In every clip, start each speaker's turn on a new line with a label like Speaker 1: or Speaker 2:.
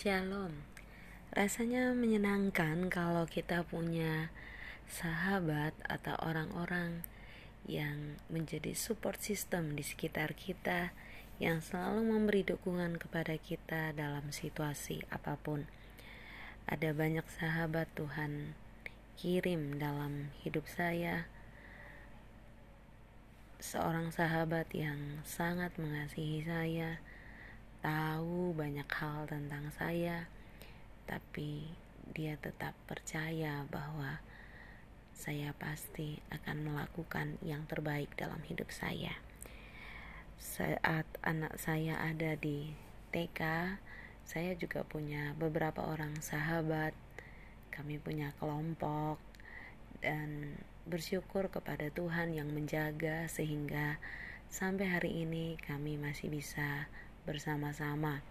Speaker 1: Shalom. Rasanya menyenangkan kalau kita punya sahabat atau orang-orang yang menjadi support system di sekitar kita yang selalu memberi dukungan kepada kita dalam situasi apa pun. Ada banyak sahabat Tuhan kirim dalam hidup saya. Seorang sahabat yang sangat mengasihi saya tahu banyak hal tentang saya, tapi dia tetap percaya bahwa saya pasti akan melakukan yang terbaik dalam hidup saya. Saat anak saya ada di TK, saya juga punya beberapa orang sahabat. Kami punya kelompok dan bersyukur kepada Tuhan yang menjaga sehingga sampai hari ini kami masih bisa bersama-sama.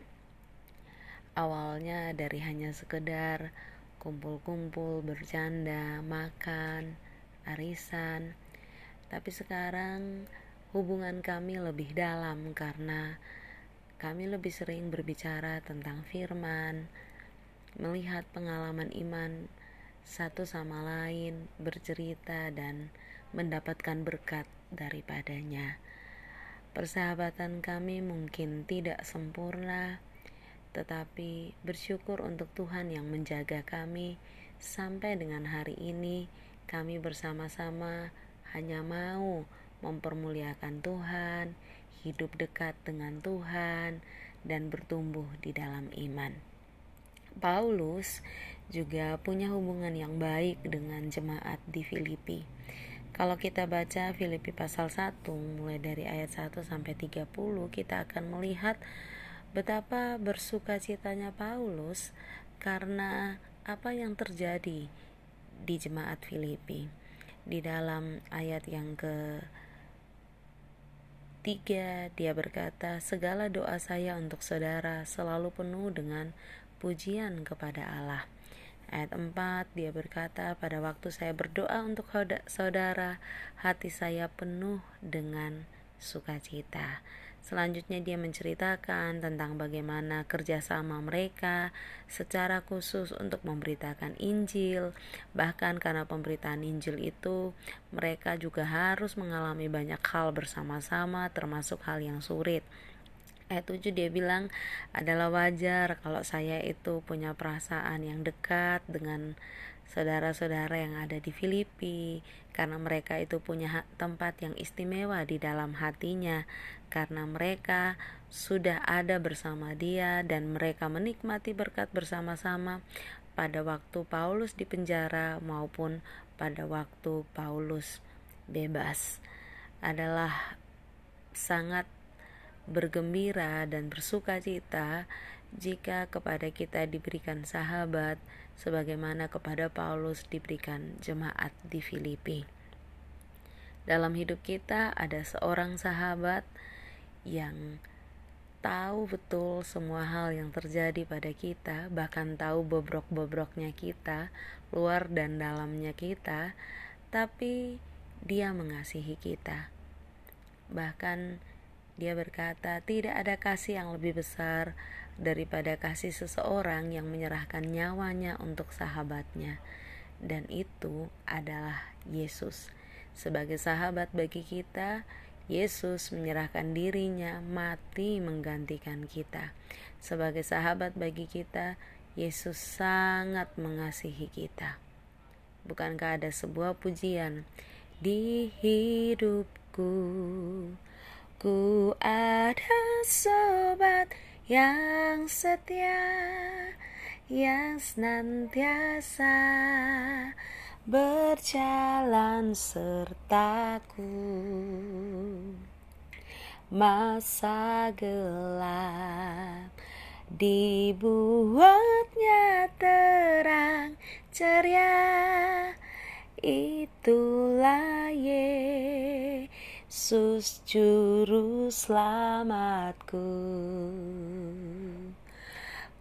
Speaker 1: Awalnya dari hanya sekedar kumpul-kumpul, bercanda, makan, arisan, tapi sekarang hubungan kami lebih dalam karena kami lebih sering berbicara tentang firman, melihat pengalaman iman satu sama lain, bercerita dan mendapatkan berkat daripadanya. Persahabatan kami mungkin tidak sempurna, tetapi bersyukur untuk Tuhan yang menjaga kami sampai dengan hari ini. Kami bersama-sama hanya mau mempermuliakan Tuhan, hidup dekat dengan Tuhan, dan bertumbuh di dalam iman. Paulus juga punya hubungan yang baik dengan jemaat di Filipi kalau kita baca Filipi pasal 1 mulai dari ayat 1 sampai 30 kita akan melihat betapa bersuka citanya Paulus karena apa yang terjadi di jemaat Filipi. Di dalam ayat yang ke tiga dia berkata segala doa saya untuk saudara selalu penuh dengan pujian kepada Allah Ayat 4 dia berkata, pada waktu saya berdoa untuk saudara, hati saya penuh dengan sukacita. Selanjutnya dia menceritakan tentang bagaimana kerjasama mereka secara khusus untuk memberitakan Injil. Bahkan karena pemberitaan Injil itu mereka juga harus mengalami banyak hal bersama-sama termasuk hal yang sulit ayat 7 dia bilang adalah wajar kalau saya itu punya perasaan yang dekat dengan saudara-saudara yang ada di Filipi karena mereka itu punya tempat yang istimewa di dalam hatinya. Karena mereka sudah ada bersama dia dan mereka menikmati berkat bersama-sama pada waktu Paulus di penjara maupun pada waktu Paulus bebas. Adalah sangat bergembira dan bersuka cita jika kepada kita diberikan sahabat sebagaimana kepada Paulus diberikan jemaat di Filipi. Dalam hidup kita ada seorang sahabat yang tahu betul semua hal yang terjadi pada kita, bahkan tahu bobrok-bobroknya kita, luar dan dalamnya kita, tapi dia mengasihi kita. Bahkan dia berkata, "Tidak ada kasih yang lebih besar daripada kasih seseorang yang menyerahkan nyawanya untuk sahabatnya, dan itu adalah Yesus. Sebagai sahabat bagi kita, Yesus menyerahkan dirinya mati menggantikan kita. Sebagai sahabat bagi kita, Yesus sangat mengasihi kita. Bukankah ada sebuah pujian di hidupku? Ku ada sobat yang setia Yang senantiasa berjalan sertaku. Masa gelap dibuatnya terang ceria. Itulah Yesus Yesus juru selamatku.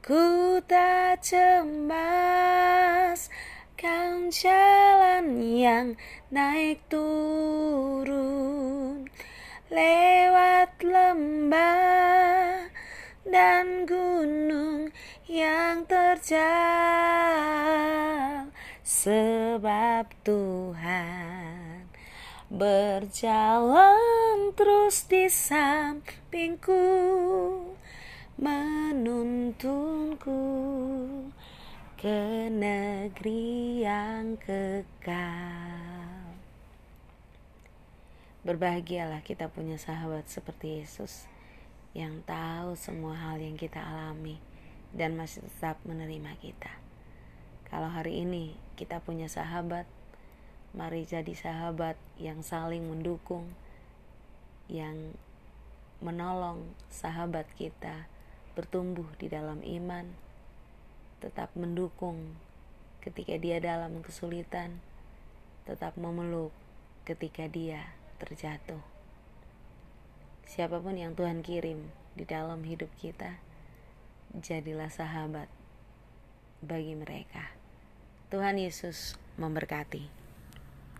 Speaker 1: Ku tak cemas Kan jalan yang naik turun. Lewat lembah dan gunung yang terjal sebab Tuhan berjalan terus di sampingku menuntunku ke negeri yang kekal. Berbahagialah kita punya sahabat seperti Yesus yang tahu semua hal yang kita alami dan masih tetap menerima kita. Kalau hari ini kita punya sahabat, mari jadi sahabat yang saling mendukung, yang menolong sahabat kita bertumbuh di dalam iman, tetap mendukung ketika dia dalam kesulitan, tetap memeluk ketika dia terjatuh. Siapa pun yang Tuhan kirim di dalam hidup kita, jadilah sahabat bagi mereka. Tuhan Yesus memberkati.